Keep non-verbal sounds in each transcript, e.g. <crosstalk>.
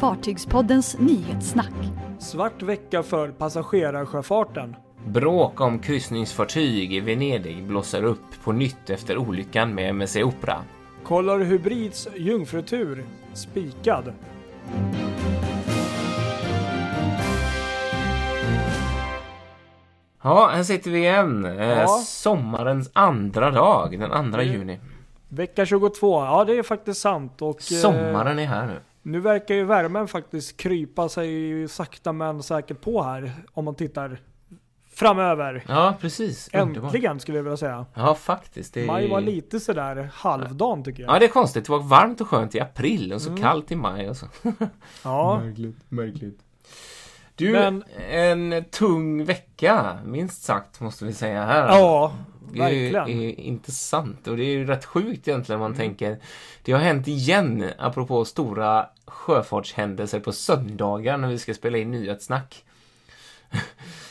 Fartygspoddens nyhetssnack. Svart vecka för passagerarsjöfarten. Bråk om kryssningsfartyg i Venedig blossar upp på nytt efter olyckan med MSC Opera. Kollar Hybrids jungfrutur spikad. Ja, här sitter vi igen. Eh, Ja. Sommarens andra dag, den andra juni. Vecka 22, ja det är faktiskt sant. Och, eh, Sommaren är här nu. Nu verkar ju värmen faktiskt krypa sig sakta men säkert på här. Om man tittar framöver. Ja, precis. Underbart. Äntligen skulle jag vilja säga. Ja, faktiskt. Det är... Maj var lite sådär halvdan tycker jag. Ja, det är konstigt. Det var varmt och skönt i april och så Mm. kallt i maj och så. <laughs> Ja, Märkligt, märkligt. Du, Men- en tung vecka, minst sagt, måste vi säga här. ja Det är, verkligen. är intressant och det är ju rätt sjukt egentligen Mm. man tänker. Det har hänt igen, apropå stora sjöfartshändelser på söndagar när vi ska spela in nyhetssnack. <laughs>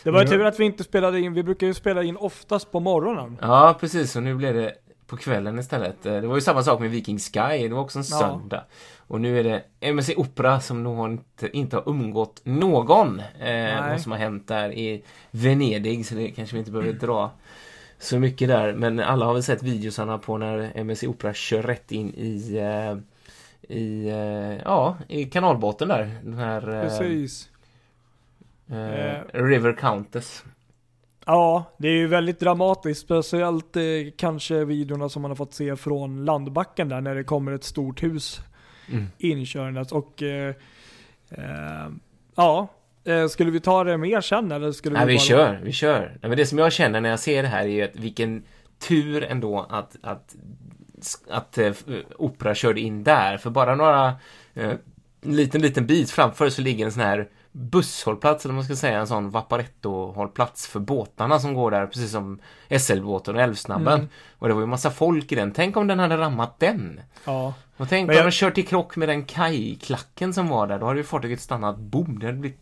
Det var ju tur att vi inte spelade in, vi brukar ju spela in oftast på morgonen. Ja, precis. Och nu blev det på kvällen istället. Eh, Det var ju samma sak med Viking Sky. Det var också en Ja. söndag. Och nu är det MSC Opera som nog inte, inte har umgått någon. Eh, vad som har hänt där i Venedig. Så det kanske vi inte behöver dra så mycket där. Men alla har väl sett videosarna på när MSC Opera kör rätt in i eh, i, eh, ja, i kanalbåten där. Den här eh, Precis. eh, Eh. River Countess. Ja, det är ju väldigt dramatiskt. Speciellt eh, kanske videorna som man har fått se från landbacken där när det kommer ett stort hus Mm. inkörandes. Och eh, ja, skulle vi ta det mer sen eller skulle Nej, vi bara... kör, vi kör. Nej, men det som jag känner när jag ser det här är ju att vilken tur ändå att, att, att äh, Opera körde in där. För bara några, eh, en liten, liten bit framför så ligger en sån här busshållplats, eller man ska säga, en sån Vaparetto-hållplats för båtarna som går där, precis som SL-båten och Älvsnabben. Mm. Och det var ju massa folk i den. Tänk om den hade rammat den? Ja, Och tänk Men om jag- de kört i krock med den kajklacken som var där. Då hade ju fartyget stannat, boom, det hade blivit...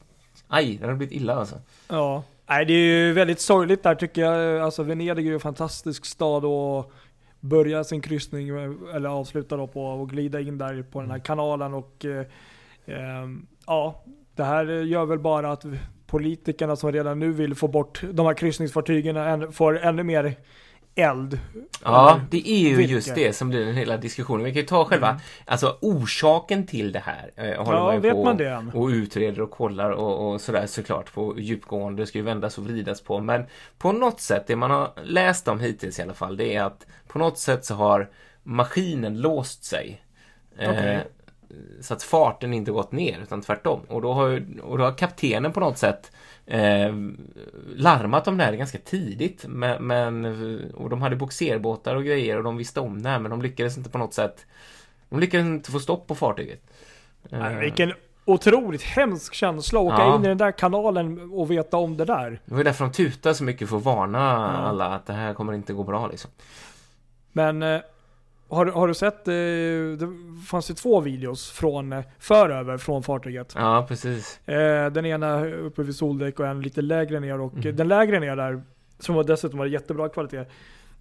Aj, det hade blivit illa alltså. ja. Nej, det är ju väldigt sorgligt där tycker jag. Alltså Venedig är ju en fantastisk stad och börja sin kryssning, eller avsluta då på och glida in där på den här kanalen och eh, ehm, ja, det här gör väl bara att politikerna som redan nu vill få bort de här kryssningsfartygen får ännu mer eld. Ja, det är ju virke. just det som blir den hela diskussionen. Vi kan ju ta själva, alltså orsaken till det här. Eh, håller Ja, man ju vet på man det än? och utreder och kollar och, och sådär såklart på djupgående. Det ska ju vändas och vridas på. Men på något sätt, det man har läst om hittills i alla fall, det är att på något sätt så har maskinen låst sig. Eh, Okej. Så att farten inte gått ner, utan tvärtom. Och då har, och då har kaptenen på något sätt eh, larmat om det här ganska tidigt. Men, men, och de hade boxerbåtar och grejer och de visste om det här, men de lyckades inte på något sätt. De lyckades inte få stopp på fartyget. Eh, Vilken otroligt hemsk känsla att åka Ja. in i den där kanalen och veta om det där. Det var därför de tutade så mycket för att varna Ja. alla att det här kommer inte gå bra liksom. Men eh, har, du- har du sett, eh, det fanns ju två videos från eh, föröver från fartyget. Ja, precis. Eh, den ena uppe vid soldäck och en lite lägre ner och Mm. den lägre ner där, som var dessutom var jättebra kvalitet.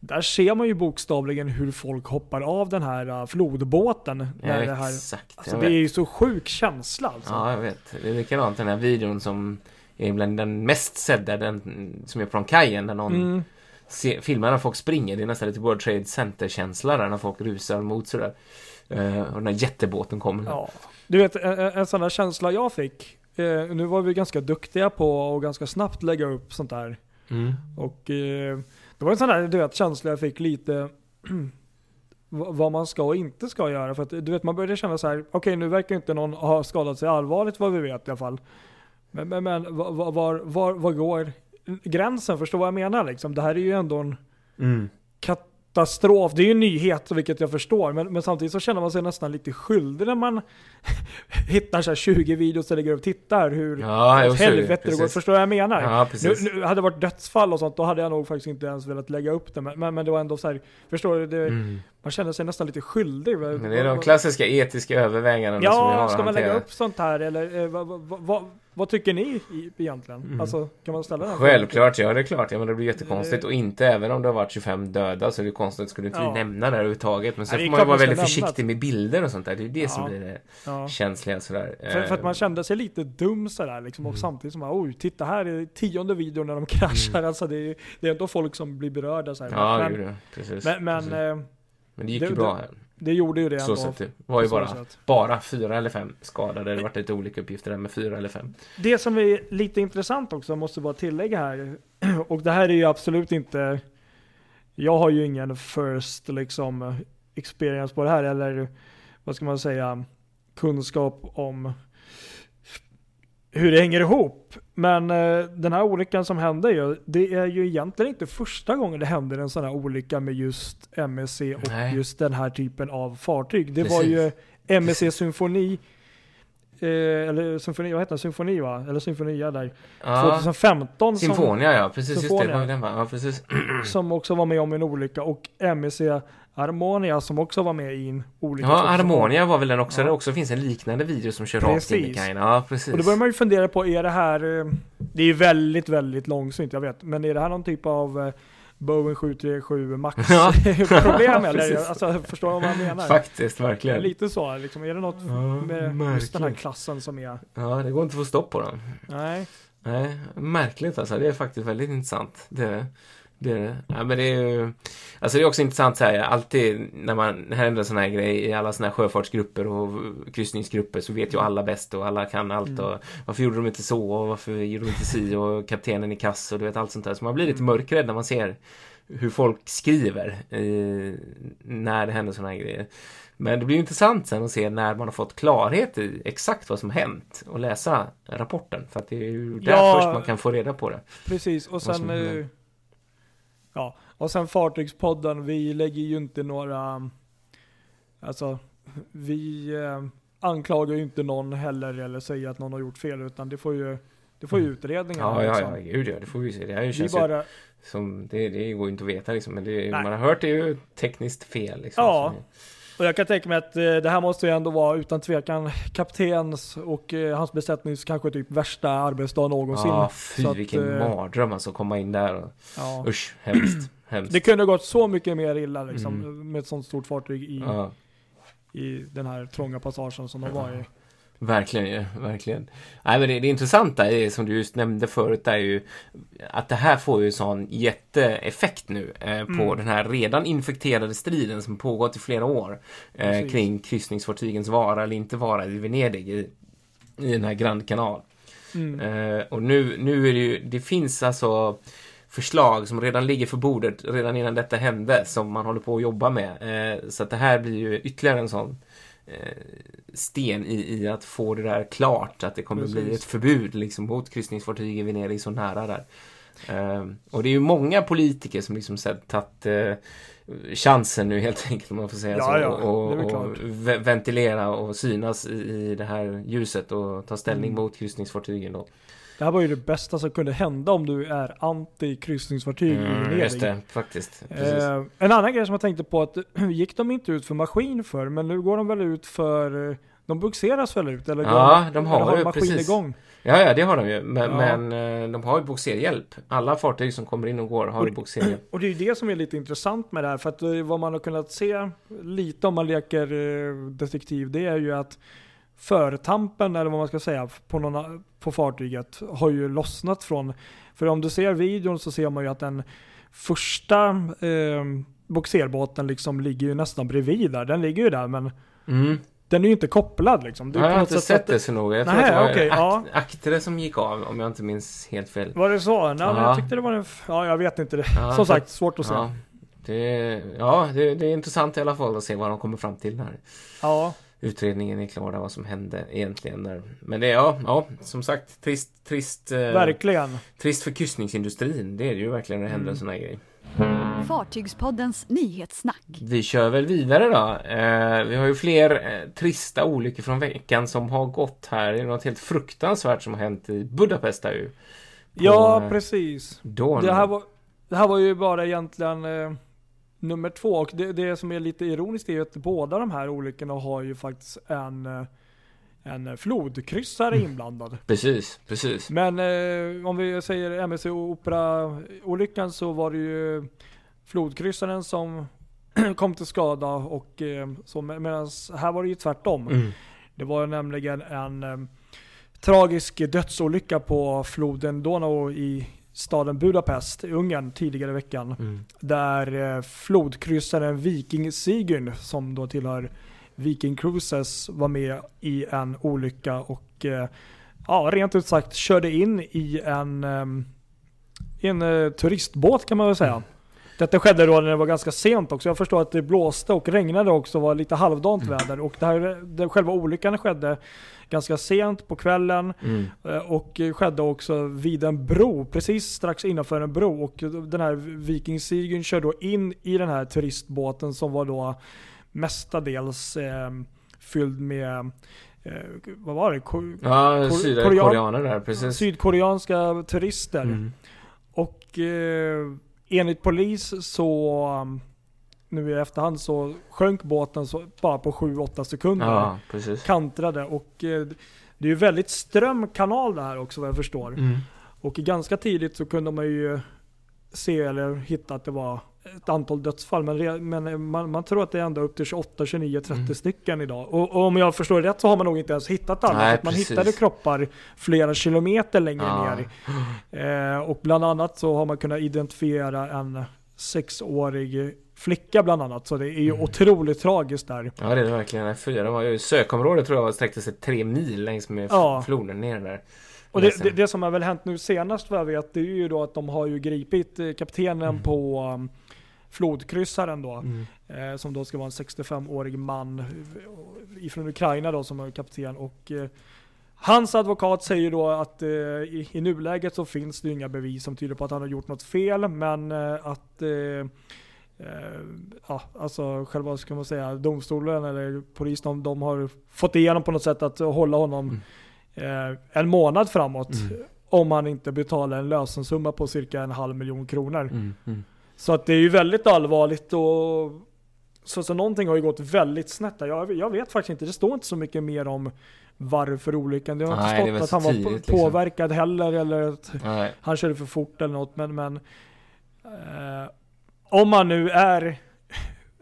Där ser man ju bokstavligen hur folk hoppar av den här flodbåten. När Ja, det, här, exakt. alltså, det är ju så sjuk känsla alltså. Ja, jag vet. Det är likadant den här videon som är bland den mest sedda, den som är från kajen, där någon Mm. Se, filmar när folk springer. Det är nästan lite World Trade Center-känsla där när folk rusar mot sådär. Eh, och den här jättebåten kommer. Ja. Du vet, en, en sån där känsla jag fick. Eh, nu var vi ganska duktiga på att ganska snabbt lägga upp sånt där. Mm. Och eh, det var en sån där du vet, känsla jag fick lite <clears throat> vad man ska och inte ska göra. För att du vet, man började känna så här, okej nu verkar inte någon ha skadat sig allvarligt vad vi vet i alla fall. Men, men, men var, var, var, var går gränsen? Förstår vad jag menar liksom? Det här är ju ändå en Mm. katastrof. Det är ju en nyhet, vilket jag förstår. Men, men samtidigt så känner man sig nästan lite skyldig när man <laughs> hittar så här 20 videos och lägger upp tittar hur Ja, åt helvete det går. Förstår vad jag menar? Ja, Nu, nu, hade det varit dödsfall och sånt, då hade jag nog faktiskt inte ens velat lägga upp det. Men, men, men det var ändå så här, förstår du? Det, Mm. Man känner sig nästan lite skyldig. Men det är de klassiska etiska övervägandena som vi har Ja, ska man lägga upp sånt här eller eh, vad, vad, vad, vad tycker ni egentligen? Mm. Alltså, kan man ställa den Självklart, ja det är klart. Ja, men det blir jättekonstigt. Och inte även om det har varit 25 döda så är det konstigt. Skulle inte Ja. nämna det överhuvudtaget. Men sen det får man ju vara man väldigt försiktig med bilder och sånt där. Det är det som Ja. blir det Ja. känsliga sådär. För, för att man kände sig lite dum sådär liksom. Och Mm. samtidigt som oj, titta här är tionde videon när de <laughs> kraschar. Mm. Alltså det är, det är ändå folk som blir berörda såhär. Ja, det men, det. Precis. men, men precis. eh, men det gick det- ju bra det- här. Det gjorde ju det Så sett det. var ju bara, bara fyra eller fem skadade. Det har varit lite olika uppgifter där med fyra eller fem. Det som är lite intressant också, måste bara tillägga här, <clears throat> och det här är ju absolut inte, jag har ju ingen first liksom experience på det här, eller vad ska man säga, kunskap om hur det hänger ihop. Men eh, den här olyckan som hände ju, det är ju egentligen inte första gången det händer en sån här olycka med just MSC och Nej. just den här typen av fartyg. Det var Precis. ju MSC Symfoni, eh, eller Symfoni, vad heter det? Symfoni va? Eller Symfonia där. Ja, 2015 som, Symfonia ja, precis. Just det, Symfonia. var ju den va? Ja, precis. <clears throat> som också var med om en olycka och MSC Harmonia som också var med i en olycka. Ja, 2018. Harmonia var väl den också. Ja. Det också finns en liknande video som kör rakt in i Precis. kajen. Ja, precis. Och då börjar man ju fundera på, är det här, eh, det är ju väldigt, väldigt långsynt, jag vet, men är det här någon typ av eh, Boeing 737 Max Ja. <laughs> problem <laughs> eller? Alltså, förstår du vad jag menar? Faktiskt, verkligen. Lite så, liksom, är det något Ja, med just den här märkligt. klassen som är, Ja, det går inte att få stopp på dem. nej, Nej, märkligt alltså. Det är faktiskt väldigt intressant. Det, det, ja, men det är ju, alltså det är också intressant så här, alltid när man händer sådana här grejer i alla sådana här sjöfartsgrupper och kryssningsgrupper så vet ju alla bäst och alla kan allt Mm. och varför gjorde de inte så och varför gjorde de inte si och kaptenen i kass och du vet allt sånt där. Så man blir lite mörkrädd när man ser hur folk skriver eh, när det händer sådana här grejer. Men det blir intressant sen att se när man har fått klarhet i exakt vad som hänt och läsa rapporten. För att det är ju där Ja. först man kan få reda på det. precis. Och sen, eh, ja, och sen Fartygspodden, vi lägger ju inte några, alltså, vi eh, anklagar ju inte någon heller eller säger att någon har gjort fel, utan det får ju, det får ju utredningen. Mm. Ja, ja, liksom. ja, gud ja, det får vi se. Det här Vi känns ju bara, som, det, det går ju inte att veta liksom, men det, man har hört det är ju tekniskt fel liksom. Ja. Som- Och jag kan tänka mig att eh, det här måste ju ändå vara utan tvekan kaptens och eh, hans besättnings kanske typ värsta arbetsdag någonsin. Ja, fy Så att, vilken eh, mardröm alltså, komma in där och, Ja. usch, hemskt, <clears throat> hemskt. Det kunde ha gått så mycket mer illa liksom, Mm. med ett sånt stort fartyg i, Ja, i den här trånga passagen som de var i. verkligen ju, verkligen. Nej men det, det intressanta är, som du just nämnde förut, är ju att det här får ju sån jätteeffekt nu eh, på Mm. den här redan infekterade striden som pågått i flera år eh, kring kryssningsfartygens vara eller inte vara i Venedig i, i den här Grand Canal. Mm. Eh, och nu, nu är det ju, det finns alltså förslag som redan ligger för bordet redan innan detta hände som man håller på att jobba med. Eh, så att det här blir ju ytterligare en sån sten i, i att få det där klart, att det kommer att bli Precis. ett förbud liksom, mot kryssningsfartyg i Venedig så nära där. Eh, och det är ju många politiker som liksom tagit eh, chansen nu helt <laughs> enkelt om man får säga Ja, så. ja, och, och ventilera och synas i, i det här ljuset och ta ställning Mm. mot kryssningsfartygen då. Det här var ju det bästa som kunde hända om du är anti kryssningsfartyg i Mm, Venedig. just det, faktiskt. Eh, en annan grej som jag tänkte på att <clears throat> gick de inte ut för maskin för men nu går de väl ut för eh, de bugseras väl ut? Eller går Ja, de har eller ju precis. igång? Ja, ja, det har de ju. Men, Ja. men eh, de har ju bogserhjälp. Alla fartyg som kommer in och går har ju bogserhjälp. <clears throat> Och det är ju det som är lite intressant med det här. För att eh, vad man har kunnat se lite om man leker detektiv, det är ju att förtampen, eller vad man ska säga, på, någon, på fartyget har ju lossnat från... För om du ser videon så ser man ju att den första eh, boxerbåten liksom ligger ju nästan bredvid där. Den ligger ju där men Mm. den är ju inte kopplad liksom. Det jag har inte sett det så noga. Jag tror Nej, att det var akt, ja. Aktere som gick av, om jag inte minns helt fel. Var det så? Nej, men Ja. jag tyckte det var en... Ja, jag vet inte. Det. Ja, Som sagt, svårt att säga. Ja, det, ja det, det är intressant i alla fall att se vad de kommer fram till när Ja. Utredningen är klar, vad som hände egentligen. Där. Men det är, ja, ja, som sagt, trist, trist, eh, Verkligen. trist för kryssningsindustrin. Det är det ju verkligen när det händer Mm. en sån här grej. Fartygspoddens nyhetssnack. Vi kör väl vidare då. Eh, vi har ju fler eh, trista olyckor från veckan som har gått här. Det är något helt fruktansvärt som har hänt i Budapest där ju. På, Ja, eh, precis. Det här, var, det här var ju bara egentligen eh, nummer två. Och det, det som är lite ironiskt är ju att båda de här olyckorna har ju faktiskt en, eh, en flodkryssare inblandad. Precis, precis. Men eh, om vi säger MSC Opera-olyckan så var det ju flodkryssaren som <clears throat> kom till skada och eh, så medan här var det ju tvärtom. Mm. Det var nämligen en eh, tragisk dödsolycka på floden Donau i staden Budapest i Ungern tidigare i veckan. Mm. Där eh, flodkryssaren Viking Sigyn som då tillhör Viking Cruises var med i en olycka och eh, ja, rent ut sagt körde in i en, eh, i en eh, turistbåt kan man väl säga. Detta skedde då när det var ganska sent också. Jag förstår att det blåste och regnade också, var lite halvdant väder. Och det här, det, själva olyckan skedde ganska sent på kvällen. Mm. Eh, Och skedde också vid en bro, precis strax innanför en bro. Och den här Viking Sigyn kör då in i den här turistbåten som var då mestadels eh, fylld med, eh, vad var det? Ko- Ja, Kor- sydkoreaner där, precis. Sydkoreanska turister. Mm. Och eh, enligt polis så, um, nu i efterhand så sjönk båten så, bara på 7-8 sekunder. Ja, precis. Kantrade och eh, det är ju väldigt ström kanal det här också vad jag förstår. Mm. Och ganska tidigt så kunde man ju se eller hitta att det var ett antal dödsfall. Men, men man, man tror att det är ända upp till 28, 29, 30 Mm. stycken idag. Och, och om jag förstår rätt så har man nog inte ens hittat alla. Nej, man precis. hittade kroppar flera kilometer längre Ja. ner. Eh, och bland annat så har man kunnat identifiera en sexårig flicka bland annat. Så det är ju Mm. otroligt tragiskt där. Ja, det är det verkligen. Fyra var ju sökområdet tror jag sträckte sig tre mil längs med Ja. floden ner där. Och det, det, det som har väl hänt nu senast vad jag vet, det är ju då att de har ju gripit eh, kaptenen Mm. på um, flodkryssaren då. Mm. Eh, som då ska vara en 65-årig man eh, ifrån Ukraina då som är kapten. Och eh, hans advokat säger då att eh, i, i nuläget så finns det inga bevis som tyder på att han har gjort något fel. Men eh, att ja, alltså själva ska man säga domstolen eller polisen de, de har fått igenom på något sätt att hålla honom eh, en månad framåt. Mm. Om han inte betalar en lösensumma på cirka en halv miljon kronor. Mm. Mm. Så att det är ju väldigt allvarligt och så, så någonting har ju gått väldigt snett där. Jag, jag vet faktiskt inte, det står inte så mycket mer om varför olyckan. Det har Nej, inte stått att han var tidigt, liksom. påverkad heller eller att Nej. han körde för fort eller något. Men, men eh, om man nu är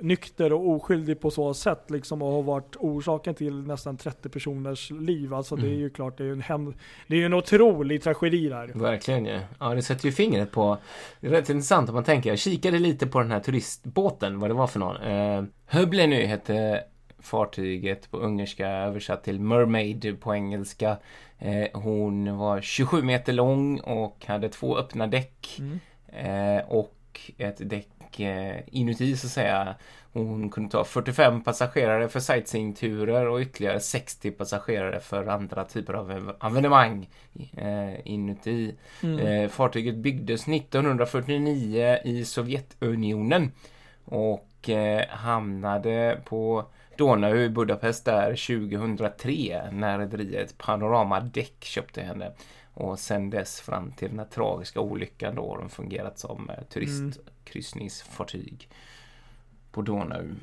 nykter och oskyldig på så sätt liksom och har varit orsaken till nästan 30 personers liv. Alltså det är Mm. ju klart, det är ju en, hem, det är ju en otrolig tragedi där. Verkligen ju. Ja, det sätter ju fingret på... Det är rätt intressant om man tänker. Jag kikade lite på den här turistbåten, vad det var för någon. Eh, Höbleny hette fartyget på ungerska, översatt till Mermaid på engelska. Eh, hon var 27 meter lång och hade två öppna däck. Mm. Eh, och ett däck eh, inuti så att säga. Hon kunde ta 45 passagerare för sightseeingturer och ytterligare 60 passagerare för andra typer av ev- evenemang eh, inuti. Mm. Eh, fartyget byggdes 1949 i Sovjetunionen och hamnade på Donau i Budapest där 2003 när rederiet Panorama Däck köpte henne. Och sen dess fram till den här tragiska olyckan då har de fungerat som eh, turistkryssningsfartyg på Donau.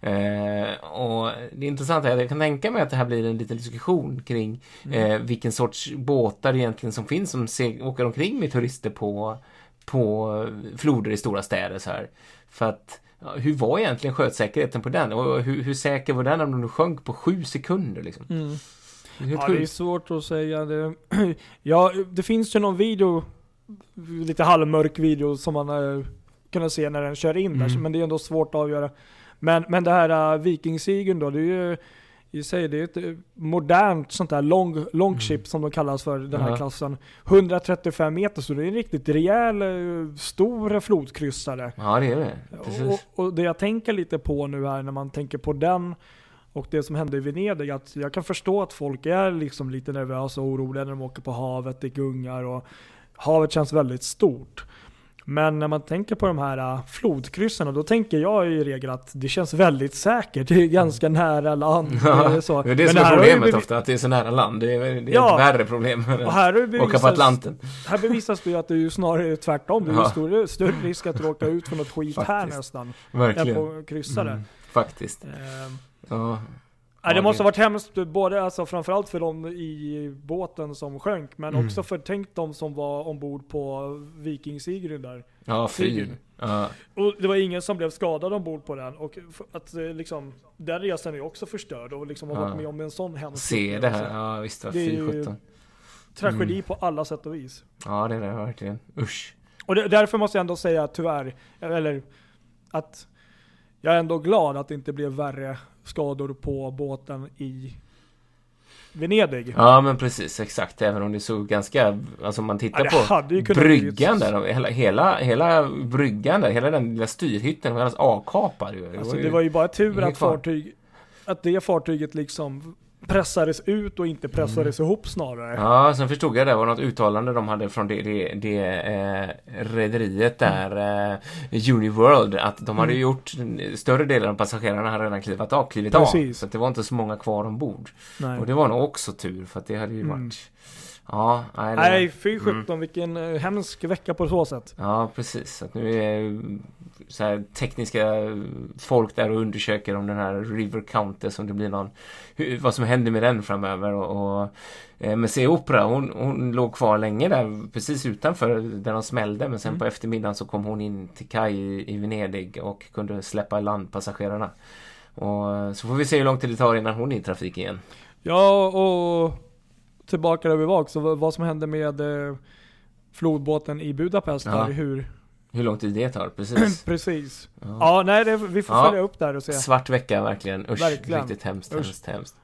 Eh, och det intressanta är att jag kan tänka mig att det här blir en liten diskussion kring Mm. eh, vilken sorts båtar egentligen som finns som seg- åker omkring med turister på, på floder i stora städer så här. För att ja, hur var egentligen sjösäkerheten på den? Och hur, hur säker var den om den sjönk på sju sekunder liksom? Mm. Det Ja, det är svårt att säga. Det, <clears throat> ja, det finns ju någon video, lite halvmörk video som man har kunnat se när den kör in där, Mm. men det är ändå svårt att avgöra. Men, men det här uh, Vikingsigen då, det är ju i sig, det är ett eh, modernt sånt där long, longship som de kallas för den här Mm. Klassen. 135 meter, så det är en riktigt rejäl, eh, stor flodkryssare. Ja, det är det. Precis. Och, och det jag tänker lite på nu här när man tänker på den och det som hände i Venedig, att jag kan förstå att folk är liksom lite nervösa och oroliga när de åker på havet, det gungar och havet känns väldigt stort. Men när man tänker på de här äh, flodkryssen, då tänker jag i regel att det känns väldigt säkert. Det är ganska nära land. Mm. Ja, det är så. det är det Men som är problemet ofta, att det är så nära land. Det är, det är Ja. ett värre problem än Och här, att åka på Atlanten. här bevisas det ju att det är ju snarare tvärtom. Det är ju Ja. större, större risk att råka ut för något skit här nästan. Än Verkligen. på kryssare. Mm, faktiskt. Ehm, Ja. Ja, det måste ha varit hemskt, både alltså framförallt för dem i båten som sjönk, men Mm. också för tänk de som var ombord på Viking Sigrid där. Ja, fy. Sigurd. Ja, Och det var ingen som blev skadad ombord på den. Och att eh, liksom, den resan är också förstörd och liksom ha Ja. varit med om en sån hemsk se det här. Ja, visst. Det är ju- sjutton. Tragedi Mm. på alla sätt och vis. Ja, det är det verkligen. Usch. Och det, därför måste jag ändå säga tyvärr, eller att jag är ändå glad att det inte blev värre skador på båten i Venedig. Ja, men precis. Exakt. Även om det såg ganska... Alltså om man Ja, tittar det på bryggan blivit- där. Hela, hela, hela bryggan där. Hela den lilla styrhytten var alldeles avkapad. Alltså det var ju bara tur att fartyg, att det fartyget liksom pressades ut och inte pressades ihop snarare. Mm. Ja, sen förstod jag det var något uttalande de hade från det, det, det eh, rederiet där, eh, Uniworld, att de hade Mm. gjort, större delen av passagerarna hade redan klivit av, klivit av. Precis. Så att det var inte så många kvar ombord. Nej. Och det var nog också tur, för att det hade ju Mm. varit... Ja, nej, det, Nej, fy sjutton vilken eh, hemsk vecka på så sätt. Ja, precis. Att nu är så här, tekniska folk där och undersöker om den här River Counter, som det blir någon, hur, vad som händer med den framöver. Och, och eh, Messea Opera, hon, hon låg kvar länge där, precis utanför där de smällde. Men sen Mm. på eftermiddagen så kom hon in till kaj i, i Venedig och kunde släppa i land passagerarna. Och eh, så får vi se hur lång tid det tar innan hon är i trafik igen. Ja, och tillbaka där vi var också, vad- som hände med eh, flodbåten i Budapest Ja. där, hur, Hur lång tid det tar, precis. <clears throat> precis. Ja. Ja, nej det, vi får Ja. följa upp där och se. Svart vecka verkligen. Usch, Verkligen. riktigt hemskt, Usch. hemskt, hemskt.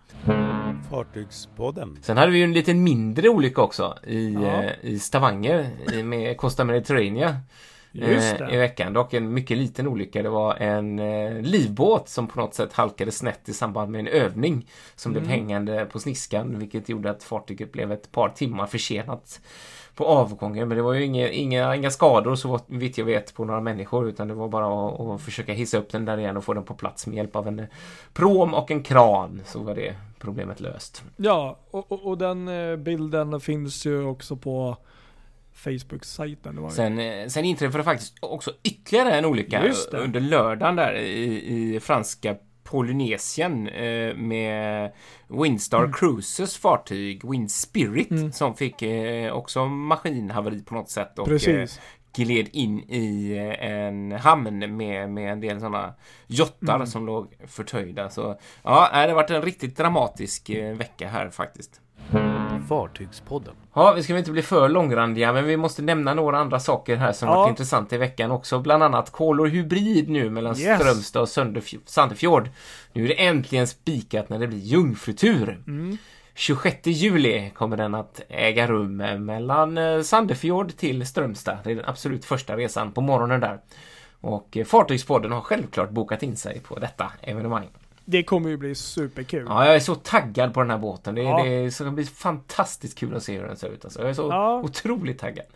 Fartygspodden. Sen hade vi ju en lite mindre olycka också i, Ja. eh, i Stavanger med Costa Mediterranea eh, i veckan. Dock en mycket liten olycka. Det var en eh, livbåt som på något sätt halkade snett i samband med en övning som blev Mm. hängande på sniskan vilket gjorde att fartyget blev ett par timmar försenat på avgången. Men det var ju inga, inga, inga skador så vitt jag vet på några människor utan det var bara att, att försöka hissa upp den där igen och få den på plats med hjälp av en eh, prom och en kran så var det problemet löst. Ja, och, och, och den eh, bilden finns ju också på Facebook-sajten. Sen, eh, sen inträffade faktiskt också ytterligare en olycka under lördagen där i, i franska Polynesien eh, med Windstar Cruises fartyg Wind Spirit Mm. som fick eh, också maskinhaveri på något sätt och eh, gled in i eh, en hamn med, med en del sådana jottar Mm. som låg förtöjda. Så ja, det har varit en riktigt dramatisk eh, vecka här faktiskt. Fartygspodden. Ja, vi ska inte bli för långrandiga, men vi måste nämna några andra saker här som Ja. varit intressanta i veckan också. Bland annat Kolor Hybrid nu mellan Yes. Strömstad och Sandefjord. Nu är det äntligen spikat när det blir jungfrutur. Mm. 26 juli kommer den att äga rum mellan eh, Sandefjord till Strömstad. Det är den absolut första resan på morgonen där. Och eh, Fartygspodden har självklart bokat in sig på detta evenemang. Det kommer ju bli superkul. Ja, jag är så taggad på den här båten. Det, Ja. det ska bli fantastiskt kul att se hur den ser ut. Alltså. Jag är så Ja. otroligt taggad.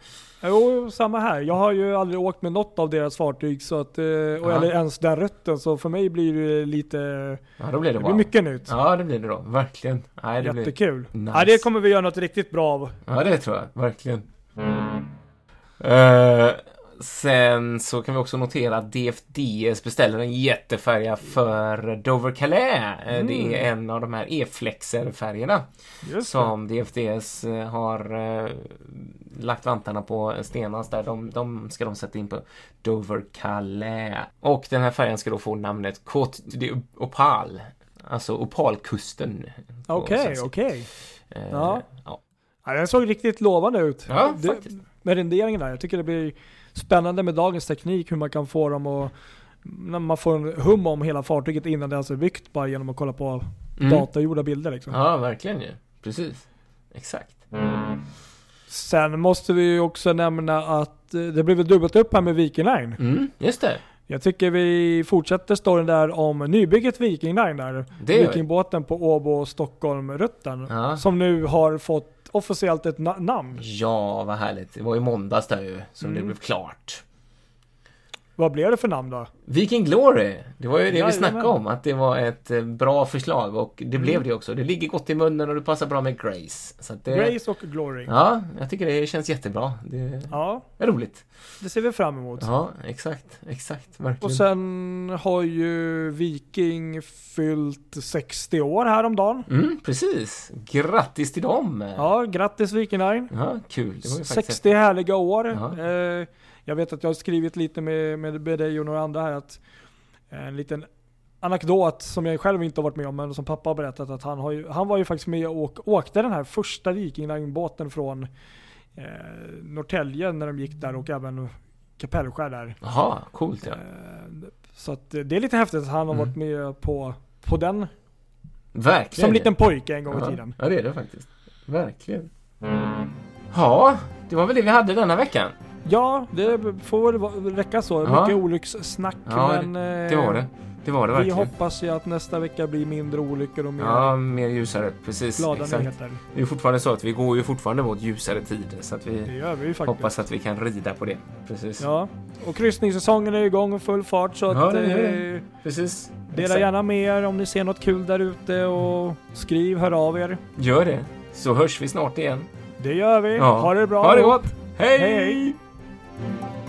Jo, samma här. Jag har ju aldrig åkt med något av deras fartyg, så att, eh, och, eller ens den rutten, så för mig blir det lite, Ja, då blir det det blir mycket nytt. Ja, det blir det då. Verkligen. Nej, det blir... Jättekul. Nice. Ja, det kommer vi göra något riktigt bra av. Ja, det tror jag. Verkligen. Eh, sen så kan vi också notera att DFDS beställer en jättefärja för Dover Calais. Eh, Mm. Det är en av de här E-flexer-färgerna som DFDS eh, har eh, lagt vantarna på senast där. De, de ska de sätta in på Dover Calais. Och den här färjan ska då få namnet Côte d'Opal. Alltså Opalkusten. på Okej, svenska. okej. Eh, Ja. ja. Den såg riktigt lovande ut. Ja, det, med renderingen där. Jag tycker det blir spännande med dagens teknik, hur man kan få dem att när man får en hum om hela fartyget innan det ens är byggt bara genom att kolla på Mm. datagjorda bilder liksom. Ja, verkligen ju. Precis. Exakt. Sen måste vi ju också nämna att eh, det blev dubbelt upp här med Viking Line. Mm, just det. Jag tycker vi fortsätter storyn där om nybygget Viking Line där. Det. Vikingbåten på Åbo Stockholm-rutten. Ja. Som nu har fått officiellt ett na- namn. Ja, vad härligt. Det var i måndags där ju som det Mm. blev klart. Vad blev det för namn då? Viking Glory, det var ju det vi Jajamän. snackade om, att det var ett eh, bra förslag och det blev det också. Det ligger gott i munnen och det passar bra med Grace. Det, Grace och Glory. Ja. Ja, jag tycker det känns jättebra. Det är roligt. det ser vi fram emot. Ja, exakt, exakt, verkligen. Och sen har ju Viking fyllt 60 år häromdagen. Mm, precis. Grattis till dem! Ja, grattis Viking Line. Ja, kul. Det var ju faktiskt 60 härliga år. Ja. Eh, jag vet att jag har skrivit lite med, med, med dig och några andra här att eh, en liten anekdot som jag själv inte har varit med om men som pappa har berättat att han, har ju, han var ju faktiskt med och åkte den här första Viking Line-båten från eh, Norrtälje när de gick där och även Kapellskär där. Jaha, coolt ja. Eh, så att det är lite häftigt att han har Mm. varit med på, på den Verkligen. som liten pojke en gång i ja. tiden. Ja, det är det faktiskt. Verkligen. Ja, det var väl det vi hade denna veckan. Ja, det får väl räcka så. Ja. Mycket olyckssnack Ja, men Det eh, var det. Det var det Vi verkligen. hoppas ju att nästa vecka blir mindre olyckor och mer Ja, mer ljusare. Precis. glada Exakt. nyheter. Det är fortfarande så att vi går ju fortfarande mot ljusare tider så att Det vi vi hoppas att vi kan rida på det. Precis. Ja, och kryssningssäsongen är igång och full fart så Ja, att det är eh, Precis. dela Exakt. gärna med er om ni ser något kul där ute och skriv, hör av er. Gör det. Så hörs vi snart igen. Det gör vi. Ja. Ha det bra. Ha det gott! Hej! Hej, hej. Thank you.